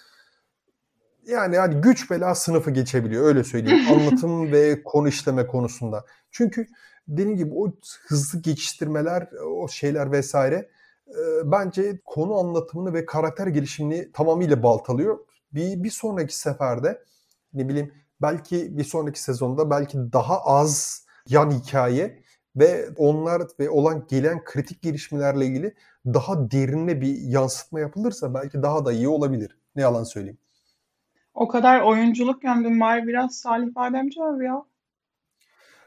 yani hani güç bela sınıfı geçebiliyor öyle söyleyeyim. Anlatım ve konu işleme konusunda. Çünkü dediğim gibi o hızlı geçiştirmeler, o şeyler vesaire e, bence konu anlatımını ve karakter gelişimini tamamıyla baltalıyor. Bir, bir sonraki seferde ne bileyim belki bir sonraki sezonda belki daha az yan hikaye ve onlar ve olan gelen kritik gelişmelerle ilgili daha derinle bir yansıtma yapılırsa belki daha da iyi olabilir. Ne yalan söyleyeyim. O kadar oyunculuk gömdüm var biraz Salih Bademci abi ya.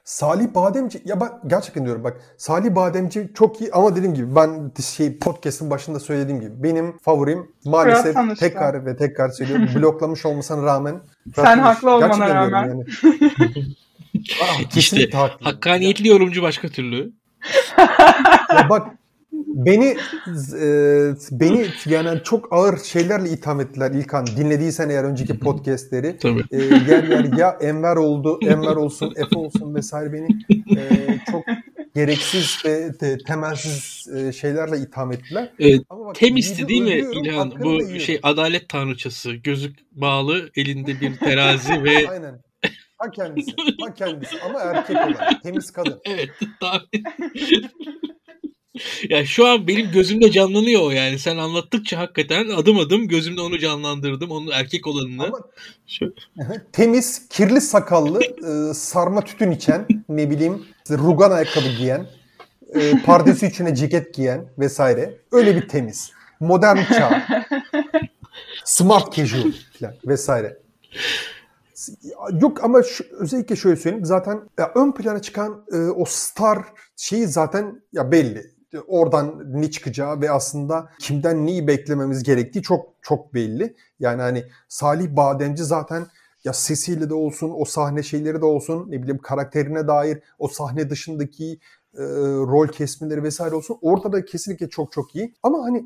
Salih Bademci ya bak gerçekten diyorum bak Salih Bademci çok iyi ama dediğim gibi ben şey podcast'ın başında söylediğim gibi benim favorim maalesef tekrar ve tekrar söylüyorum bloklamış olmasına rağmen sen haklı olmana rağmen yani. ah, işte hakkaniyetli yorumcu başka türlü. ya bak beni e, beni yani çok ağır şeylerle itham ettiler İlkan. Dinlediysen eğer önceki podcastleri. Tabii. E, yer yer ya Enver oldu, Enver olsun, Efe olsun vesaire beni e, çok gereksiz ve te, temelsiz e, şeylerle itham ettiler. Evet, Ama bak, temisti değil mi İlhan? Bu şey adalet tanrıçası, gözük bağlı, elinde bir terazi ve Aynen. Ha kendisi. Ha kendisi. Ama erkek olan. Temiz kadın. Evet. ya şu an benim gözümde canlanıyor o yani. Sen anlattıkça hakikaten adım adım gözümde onu canlandırdım. Onun erkek olanını. Ama. Temiz, kirli sakallı, e, sarma tütün içen, ne bileyim rugan ayakkabı giyen, e, pardesü içine ceket giyen vesaire. Öyle bir temiz. Modern çağ. Smart casual falan vesaire. Yok ama şu, özellikle şöyle söyleyeyim. Zaten ya ön plana çıkan e, o star şeyi zaten ya belli oradan ne çıkacağı ve aslında kimden neyi beklememiz gerektiği çok çok belli. Yani hani Salih Bademci zaten ya sesiyle de olsun, o sahne şeyleri de olsun, ne bileyim karakterine dair o sahne dışındaki e, rol kesmeleri vesaire olsun. Orada da kesinlikle çok çok iyi. Ama hani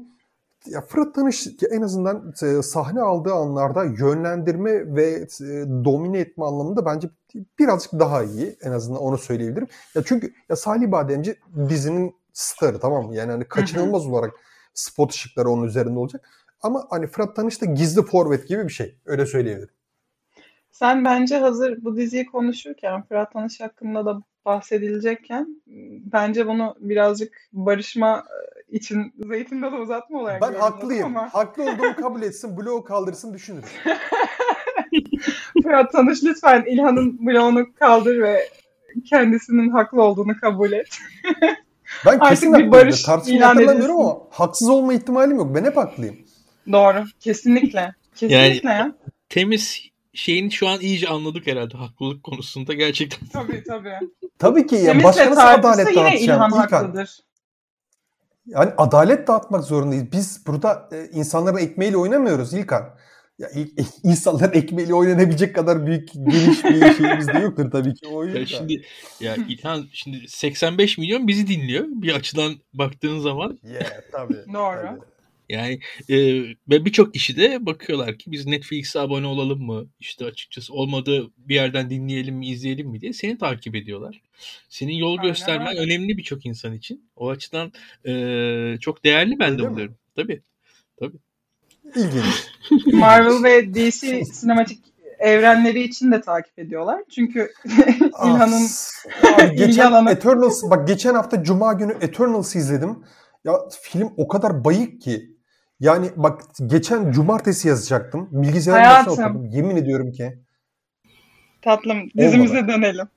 ya Fırat Tanış en azından e, sahne aldığı anlarda yönlendirme ve e, domine etme anlamında bence birazcık daha iyi. En azından onu söyleyebilirim. Ya çünkü ya Salih Bademci dizinin starı tamam mı? Yani hani kaçınılmaz olarak spot ışıkları onun üzerinde olacak. Ama hani Fırat Tanış da gizli forvet gibi bir şey. Öyle söyleyebilirim. Sen bence hazır bu diziyi konuşurken Fırat Tanış hakkında da bahsedilecekken bence bunu birazcık barışma için zeytin dalı uzatma olarak Ben haklıyım. ama Haklı olduğumu kabul etsin, bloğu kaldırsın düşünürüm. Fırat Tanış lütfen İlhan'ın bloğunu kaldır ve kendisinin haklı olduğunu kabul et. Ben Artık kesin bir barış Tartışmayı hatırlamıyorum ama haksız olma ihtimalim yok. Ben hep haklıyım. Doğru. Kesinlikle. Kesinlikle ya. Temiz şeyini şu an iyice anladık herhalde haklılık konusunda gerçekten. Tabii tabii. Tabii ki ya Temizle başka nasıl tartışsa adalet yine İlhan İlkan? haklıdır. Yani adalet dağıtmak zorundayız. Biz burada e, insanların ekmeğiyle oynamıyoruz İlkan. Ya, insanların ekmeğiyle oynanabilecek kadar büyük geniş bir şeyimiz de yoktur tabii ki. O Ya yüzden. şimdi ya İlhan şimdi 85 milyon bizi dinliyor bir açıdan baktığın zaman. Yeah, tabii. Doğru. tabii. Yani e, ve birçok kişi de bakıyorlar ki biz Netflix'e abone olalım mı? İşte açıkçası olmadı bir yerden dinleyelim mi, izleyelim mi diye seni takip ediyorlar. Senin yol Aynen göstermen önemli birçok insan için. O açıdan e, çok değerli ben Öyle de buluyorum. Tabii. İlginç. Marvel ve DC sinematik evrenleri için de takip ediyorlar. Çünkü İlhan'ın geçen alanı. Eternals bak geçen hafta Cuma günü Eternals izledim. Ya film o kadar bayık ki. Yani bak geçen cumartesi yazacaktım. Bilgisayarın başına Hayatım. oturdum. Yemin ediyorum ki. tatlım dizimize dönelim.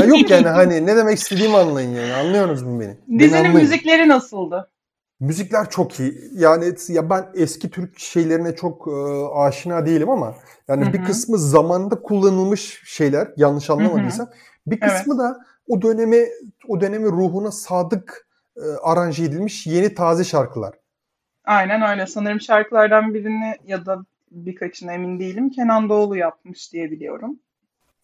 Ya yok yani hani ne demek istediğimi anlayın yani. Anlıyorsunuz mu beni? Beni Dizinin anlayın. müzikleri nasıldı? Müzikler çok iyi. Yani ya ben eski Türk şeylerine çok e, aşina değilim ama yani Hı bir kısmı zamanında kullanılmış şeyler yanlış anlamadıysam. Bir Evet. kısmı da o döneme o dönemin ruhuna sadık e, aranje edilmiş yeni taze şarkılar. Aynen öyle. Sanırım şarkılardan birini ya da birkaçını emin değilim. Kenan Doğulu yapmış diye biliyorum.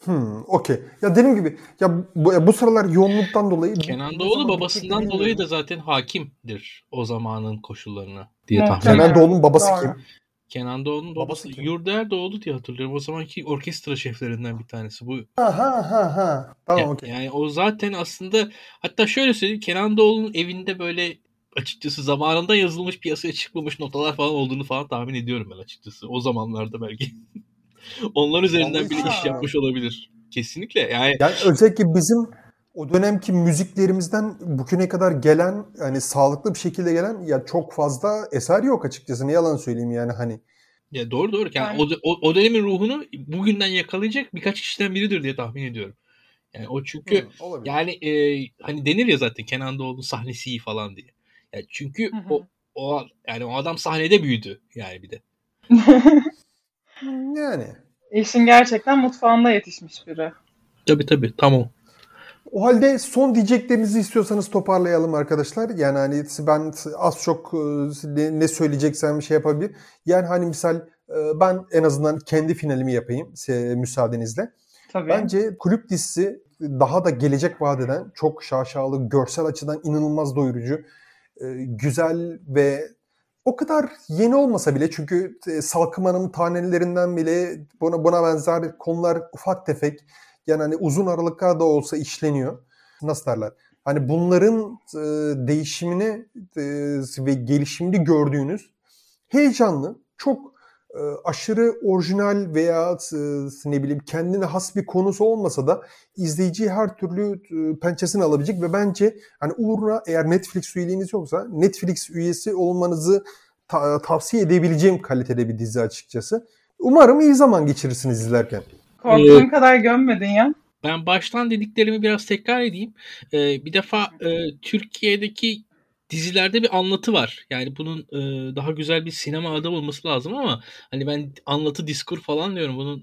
Hmm, okey. Ya dediğim gibi ya bu, bu sıralar yoğunluktan dolayı Kenan Doğulu babasından dolayı da zaten hakimdir o zamanın koşullarına diye Evet, tahmin Kenan ediyorum. Kenan Doğulu'nun babası Doğru. kim? Kenan Doğulu'nun Babası babası kim? Yurdaer Doğulu diye hatırlıyorum. O zamanki orkestra şeflerinden bir tanesi. Bu Ha ha ha ha. Tamam Ya- okey. Yani o zaten aslında hatta şöyle söyleyeyim Kenan Doğulu'nun evinde böyle açıkçası zamanında yazılmış piyasaya çıkmamış notalar falan olduğunu falan tahmin ediyorum ben açıkçası. O zamanlarda belki. Onlar üzerinden bile iş yapmış olabilir. Kesinlikle. Yani Yani özellikle bizim o dönemki müziklerimizden bugüne kadar gelen hani sağlıklı bir şekilde gelen ya çok fazla eser yok açıkçası. Ne yalan söyleyeyim yani hani. ya doğru doğru. Yani Ben- o, o, dönemin ruhunu bugünden yakalayacak birkaç kişiden biridir diye tahmin ediyorum. Yani o çünkü Hı, olabilir. yani e, hani denir ya zaten Kenan Doğulu'nun sahnesi iyi falan diye. Yani çünkü Hı hı. o o yani o adam sahnede büyüdü yani bir de. Yani. İşin gerçekten mutfağında yetişmiş biri. Tabii tabii tamam. O halde son diyeceklerinizi istiyorsanız toparlayalım arkadaşlar. Yani hani ben az çok e, ne, söyleyeceksem şey yapabilir. Yani hani misal e, ben en azından kendi finalimi yapayım müsaadenizle. Tabii. Bence kulüp dizisi daha da gelecek vaat eden çok şaşalı, görsel açıdan inanılmaz doyurucu, e, güzel ve o kadar yeni olmasa bile çünkü e, Salkım Hanım'ın tanelerinden bile buna, buna benzer konular ufak tefek yani hani uzun aralıklar da olsa işleniyor. Nasıl derler? Hani bunların e, değişimini e, ve gelişimini gördüğünüz heyecanlı, çok aşırı orijinal veya e, ne bileyim kendine has bir konusu olmasa da izleyiciyi her türlü e, pençesini alabilecek ve bence hani uğruna eğer Netflix üyeliğiniz yoksa Netflix üyesi olmanızı ta- tavsiye edebileceğim kalitede bir dizi açıkçası. Umarım iyi zaman geçirirsiniz izlerken. Korktuğun kadar gömmedin ya. Ben baştan dediklerimi biraz tekrar edeyim. Ee, bir defa e, Türkiye'deki dizilerde bir anlatı var. Yani bunun e, daha güzel bir sinema adı olması lazım ama hani ben anlatı diskur falan diyorum. Bunun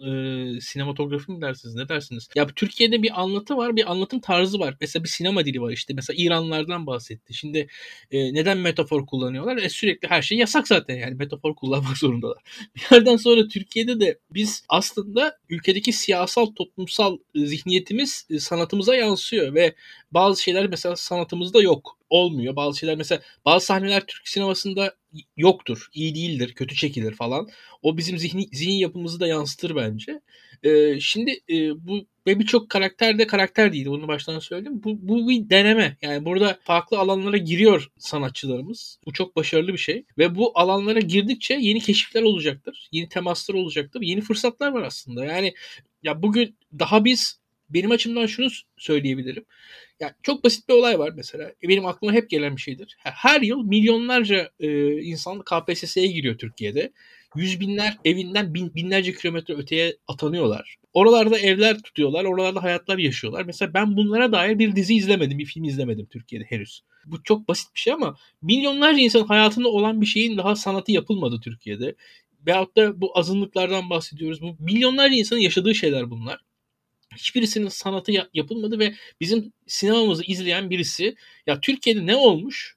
e, sinematografi mi dersiniz ne dersiniz? Ya Türkiye'de bir anlatı var bir anlatım tarzı var. Mesela bir sinema dili var işte. Mesela İranlardan bahsetti. Şimdi e, neden metafor kullanıyorlar? E, sürekli her şey yasak zaten yani metafor kullanmak zorundalar. Bir yerden sonra Türkiye'de de biz aslında ülkedeki siyasal toplumsal e, zihniyetimiz e, sanatımıza yansıyor ve bazı şeyler mesela sanatımızda yok. Olmuyor. Bazı şeyler mesela bazı sahneler Türk sinemasında yoktur, iyi değildir, kötü çekilir falan. O bizim zihni, zihin yapımızı da yansıtır bence. Ee, şimdi e, bu ve birçok karakter de karakter değil. Bunu baştan söyledim. Bu, bu bir deneme. Yani burada farklı alanlara giriyor sanatçılarımız. Bu çok başarılı bir şey. Ve bu alanlara girdikçe yeni keşifler olacaktır. Yeni temaslar olacaktır. Yeni fırsatlar var aslında. Yani ya bugün daha biz benim açımdan şunu söyleyebilirim. Yani çok basit bir olay var mesela. Benim aklıma hep gelen bir şeydir. Her yıl milyonlarca e, insan KPSS'ye giriyor Türkiye'de. Yüz binler evinden bin, binlerce kilometre öteye atanıyorlar. Oralarda evler tutuyorlar, oralarda hayatlar yaşıyorlar. Mesela ben bunlara dair bir dizi izlemedim, bir film izlemedim Türkiye'de henüz. Bu çok basit bir şey ama milyonlarca insanın hayatında olan bir şeyin daha sanatı yapılmadı Türkiye'de. Veyahut da bu azınlıklardan bahsediyoruz. Bu milyonlarca insanın yaşadığı şeyler bunlar hiçbirisinin sanatı yapılmadı ve bizim sinemamızı izleyen birisi ya Türkiye'de ne olmuş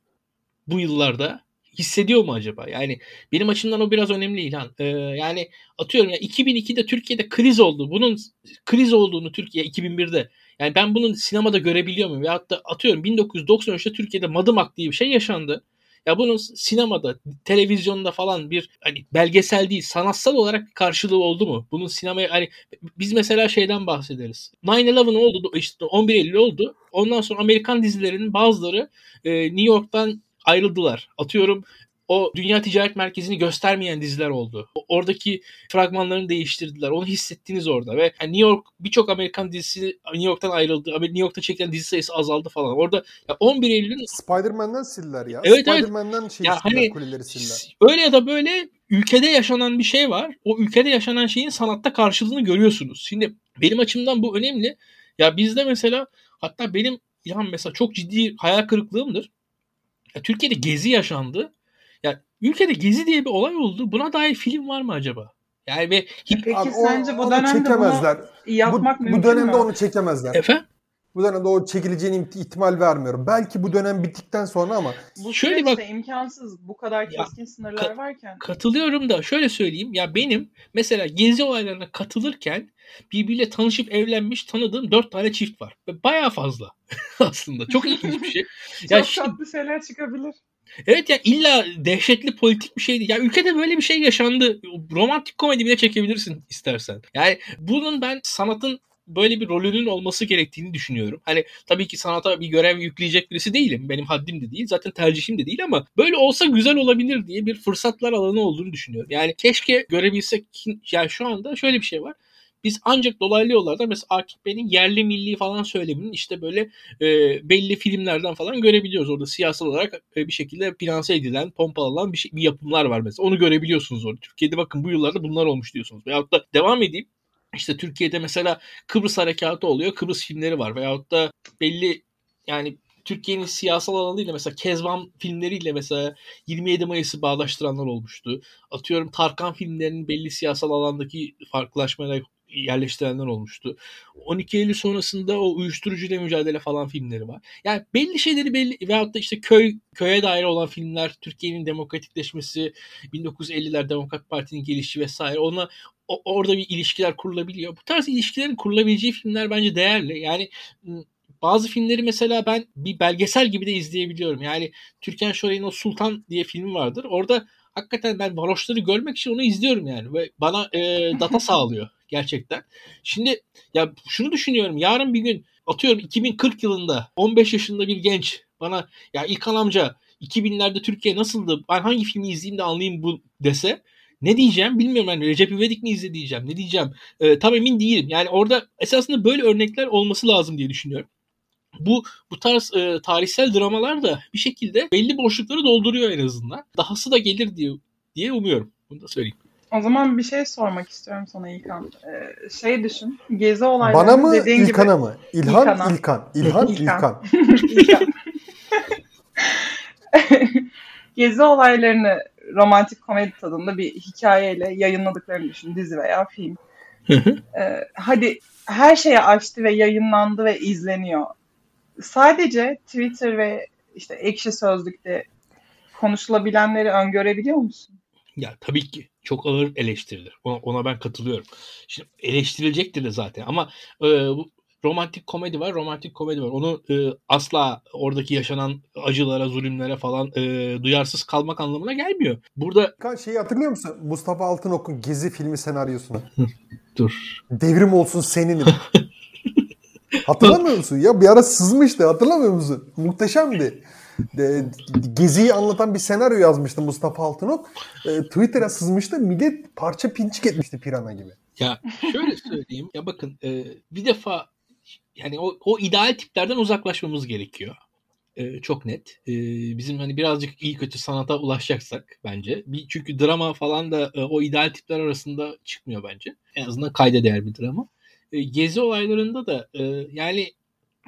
bu yıllarda hissediyor mu acaba? Yani benim açımdan o biraz önemli İlhan. Ee, yani atıyorum ya 2002'de Türkiye'de kriz oldu. Bunun kriz olduğunu Türkiye 2001'de yani ben bunun sinemada görebiliyor muyum? Veyahut da atıyorum 1993'te Türkiye'de Madımak diye bir şey yaşandı. Ya bunun sinemada, televizyonda falan bir hani belgesel değil, sanatsal olarak karşılığı oldu mu? Bunun sinemaya hani biz mesela şeyden bahsederiz. 9/11 oldu, işte 11 Eylül oldu. Ondan sonra Amerikan dizilerinin bazıları e, New York'tan ayrıldılar. Atıyorum o Dünya Ticaret Merkezi'ni göstermeyen diziler oldu. Oradaki fragmanlarını değiştirdiler. Onu hissettiniz orada ve New York birçok Amerikan dizisi New York'tan ayrıldı. New York'ta çekilen dizi sayısı azaldı falan. Orada ya 11 Eylül'ün Spider-Man'den sildiler ya. Evet, Spider-Man'den evet. şey ya hani, kuleleri sildiler. Öyle ya da böyle ülkede yaşanan bir şey var. O ülkede yaşanan şeyin sanatta karşılığını görüyorsunuz. Şimdi benim açımdan bu önemli. Ya bizde mesela hatta benim ya mesela çok ciddi hayal kırıklığımdır. Ya Türkiye'de gezi yaşandı. Ya ülkede gezi diye bir olay oldu. Buna dair film var mı acaba? Yani ve Peki Abi sence o- bu dönemde çekemezler. bunu yapmak bu, mümkün bu dönemde mü? onu çekemezler. efendim Bu dönemde o çekileceğine iht- ihtimal vermiyorum. Belki bu dönem bittikten sonra ama Bu Şöyle bak- imkansız bu kadar Ya, keskin sınırlar varken. katılıyorum da şöyle söyleyeyim. Ya benim mesela gezi olaylarına katılırken birbiriyle tanışıp evlenmiş tanıdığım dört tane çift var. Ve Bayağı fazla aslında. Çok ilginç bir şey. ya Çok şimdi- tatlı şeyler çıkabilir. Evet ya illa dehşetli politik bir şey değil. Ya ülkede böyle bir şey yaşandı. Romantik komedi bile çekebilirsin istersen. Yani bunun ben sanatın böyle bir rolünün olması gerektiğini düşünüyorum. Hani tabii ki sanata bir görev yükleyecek birisi değilim. Benim haddim de değil. Zaten tercihim de değil ama böyle olsa güzel olabilir diye bir fırsatlar alanı olduğunu düşünüyorum. Yani keşke görebilsek. Yani şu anda şöyle bir şey var. Biz ancak dolaylı yollardan mesela Akif Bey'in yerli milli falan söyleminin işte böyle e, belli filmlerden falan görebiliyoruz. Orada siyasal olarak e, bir şekilde finanse edilen, pompalanan bir, şey, bir yapımlar var mesela. Onu görebiliyorsunuz orada. Türkiye'de bakın bu yıllarda bunlar olmuş diyorsunuz. Veyahut da devam edeyim. İşte Türkiye'de mesela Kıbrıs Harekatı oluyor. Kıbrıs filmleri var. Veyahut da belli yani Türkiye'nin siyasal alanıyla mesela Kezban filmleriyle mesela 27 Mayıs'ı bağdaştıranlar olmuştu. Atıyorum Tarkan filmlerinin belli siyasal alandaki farklılaşmayla yerleştirenler olmuştu. 12 Eylül sonrasında o uyuşturucuyla mücadele falan filmleri var. Yani belli şeyleri belli veyahut da işte köy köye dair olan filmler, Türkiye'nin demokratikleşmesi, 1950'ler Demokrat Parti'nin gelişi vesaire. Ona o- orada bir ilişkiler kurulabiliyor. Bu tarz ilişkilerin kurulabileceği filmler bence değerli. Yani bazı filmleri mesela ben bir belgesel gibi de izleyebiliyorum. Yani Türkan Şoray'ın o Sultan diye filmi vardır. Orada hakikaten ben varoşları görmek için onu izliyorum yani ve bana e, data sağlıyor gerçekten. Şimdi ya şunu düşünüyorum. Yarın bir gün atıyorum 2040 yılında 15 yaşında bir genç bana ya İlkan amca 2000'lerde Türkiye nasıldı? Ben hangi filmi izleyeyim de anlayayım bu dese ne diyeceğim bilmiyorum yani Recep İvedik mi izle diyeceğim ne diyeceğim Ee, tam emin değilim yani orada esasında böyle örnekler olması lazım diye düşünüyorum. Bu bu tarz e, tarihsel dramalar da bir şekilde belli boşlukları dolduruyor en azından. Dahası da gelir diye diye umuyorum. Bunu da söyleyeyim. O zaman bir şey sormak istiyorum sana İlkan. Ee, şey düşün. Gezi olaylarını bana mı dediğin İlkan'a mı? İlhan İlkan'a. İlkan. İlhan İlkan. İlkan. gibi İlkan. Gezi olaylarını romantik komedi tadında bir hikayeyle yayınladıklarını düşün. Dizi veya film. Ee, hadi her şeye açtı ve yayınlandı ve izleniyor. Sadece Twitter ve işte ekşi sözlükte konuşulabilenleri öngörebiliyor musun? Ya tabii ki çok ağır eleştirilir. Ona, ona ben katılıyorum. Şimdi eleştirilecektir de zaten ama e, romantik komedi var, romantik komedi var. Onu e, asla oradaki yaşanan acılara, zulümlere falan e, duyarsız kalmak anlamına gelmiyor. Burada şeyi hatırlıyor musun? Mustafa Altınok'un Gezi filmi senaryosunu. dur. Devrim olsun seninim. Hatırlamıyor musun? Ya bir ara sızmıştı. Hatırlamıyor musun? Muhteşemdi. De, Gezi'yi anlatan bir senaryo yazmıştı Mustafa Altınok. E, Twitter'a sızmıştı. Millet parça pinçik etmişti pirana gibi. Ya şöyle söyleyeyim. ya bakın e, bir defa yani o, o ideal tiplerden uzaklaşmamız gerekiyor. E, çok net. E, bizim hani birazcık iyi kötü sanata ulaşacaksak bence. Bir, çünkü drama falan da e, o ideal tipler arasında çıkmıyor bence. En azından kayda değer bir drama. E, gezi olaylarında da e, yani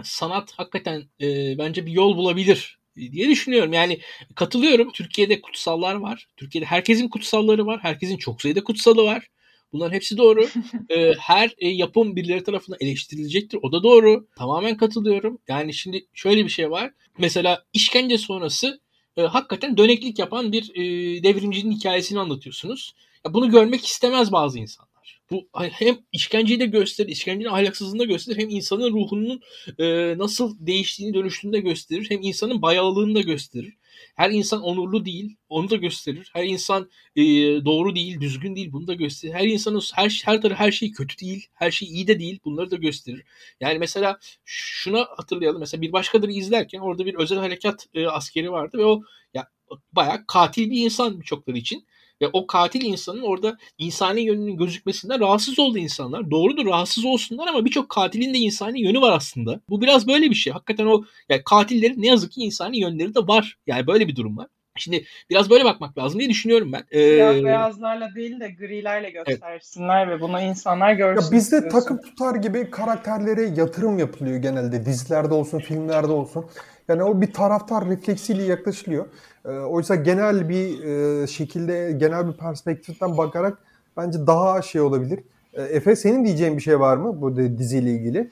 sanat hakikaten e, bence bir yol bulabilir diye düşünüyorum. Yani katılıyorum. Türkiye'de kutsallar var. Türkiye'de herkesin kutsalları var. Herkesin çok sayıda kutsalı var. Bunların hepsi doğru. e, her e, yapım birileri tarafından eleştirilecektir. O da doğru. Tamamen katılıyorum. Yani şimdi şöyle bir şey var. Mesela işkence sonrası e, hakikaten döneklik yapan bir e, devrimcinin hikayesini anlatıyorsunuz. Ya bunu görmek istemez bazı insanlar. Bu hem işkenceyi de gösterir, işkencenin ahlaksızlığını da gösterir, hem insanın ruhunun e, nasıl değiştiğini, dönüştüğünü de gösterir, hem insanın bayağılığını da gösterir. Her insan onurlu değil, onu da gösterir. Her insan e, doğru değil, düzgün değil, bunu da gösterir. Her insanın her her tarafı her şey kötü değil, her şey iyi de değil, bunları da gösterir. Yani mesela şuna hatırlayalım. Mesela bir başkadır izlerken orada bir özel harekat e, askeri vardı ve o ya bayağı katil bir insan birçokları için. Ve o katil insanın orada insani yönünün gözükmesinden rahatsız oldu insanlar. Doğrudur rahatsız olsunlar ama birçok katilin de insani yönü var aslında. Bu biraz böyle bir şey. Hakikaten o yani katillerin ne yazık ki insani yönleri de var. Yani böyle bir durum var. Şimdi biraz böyle bakmak lazım diye düşünüyorum ben. Ee, Siyah beyazlarla değil de grilerle göstersinler evet. ve bunu insanlar görsün. Ya bizde istiyorsun. takım tutar gibi karakterlere yatırım yapılıyor genelde. Dizilerde olsun, filmlerde olsun. Yani o bir taraftar refleksiyle yaklaşılıyor. E, oysa genel bir e, şekilde, genel bir perspektiften bakarak bence daha şey olabilir. E, Efe senin diyeceğin bir şey var mı bu diziyle ilgili?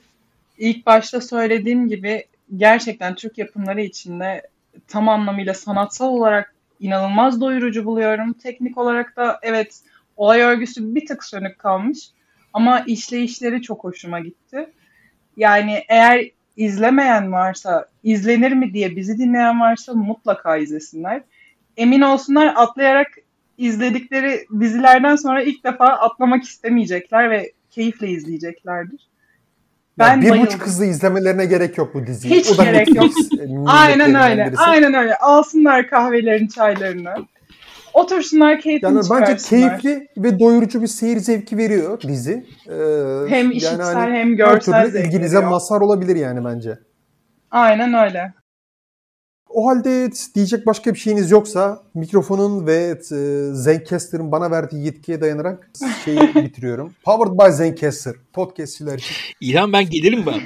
İlk başta söylediğim gibi gerçekten Türk yapımları içinde tam anlamıyla sanatsal olarak inanılmaz doyurucu buluyorum. Teknik olarak da evet olay örgüsü bir tık sönük kalmış ama işleyişleri çok hoşuma gitti. Yani eğer izlemeyen varsa, izlenir mi diye bizi dinleyen varsa mutlaka izlesinler. Emin olsunlar atlayarak izledikleri dizilerden sonra ilk defa atlamak istemeyecekler ve keyifle izleyeceklerdir. Ben yani bir bayıldım. buçuk hızlı izlemelerine gerek yok bu diziyi. Hiç o da gerek yok. Aynen öyle. Aynen öyle. Alsınlar kahvelerini, çaylarını. Otursunlar keyfini yani Bence keyifli ve doyurucu bir seyir zevki veriyor dizi. Ee, hem işitsel yani hani hem görsel zevk ilginize veriyor. mazhar olabilir yani bence. Aynen öyle. O halde diyecek başka bir şeyiniz yoksa mikrofonun ve e, Zencaster'ın bana verdiği yetkiye dayanarak şeyi bitiriyorum. Powered by Zencaster. Podcastçiler için. İlhan ben gelirim ben.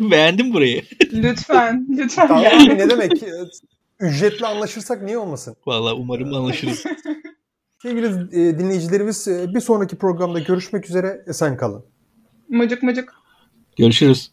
Beğendim burayı. Lütfen. Lütfen tamam. Ne demek? Ücretli anlaşırsak niye olmasın? Valla umarım anlaşırız. Sevgili e, dinleyicilerimiz e, bir sonraki programda görüşmek üzere. Esen kalın. Mıcık mıcık. Görüşürüz.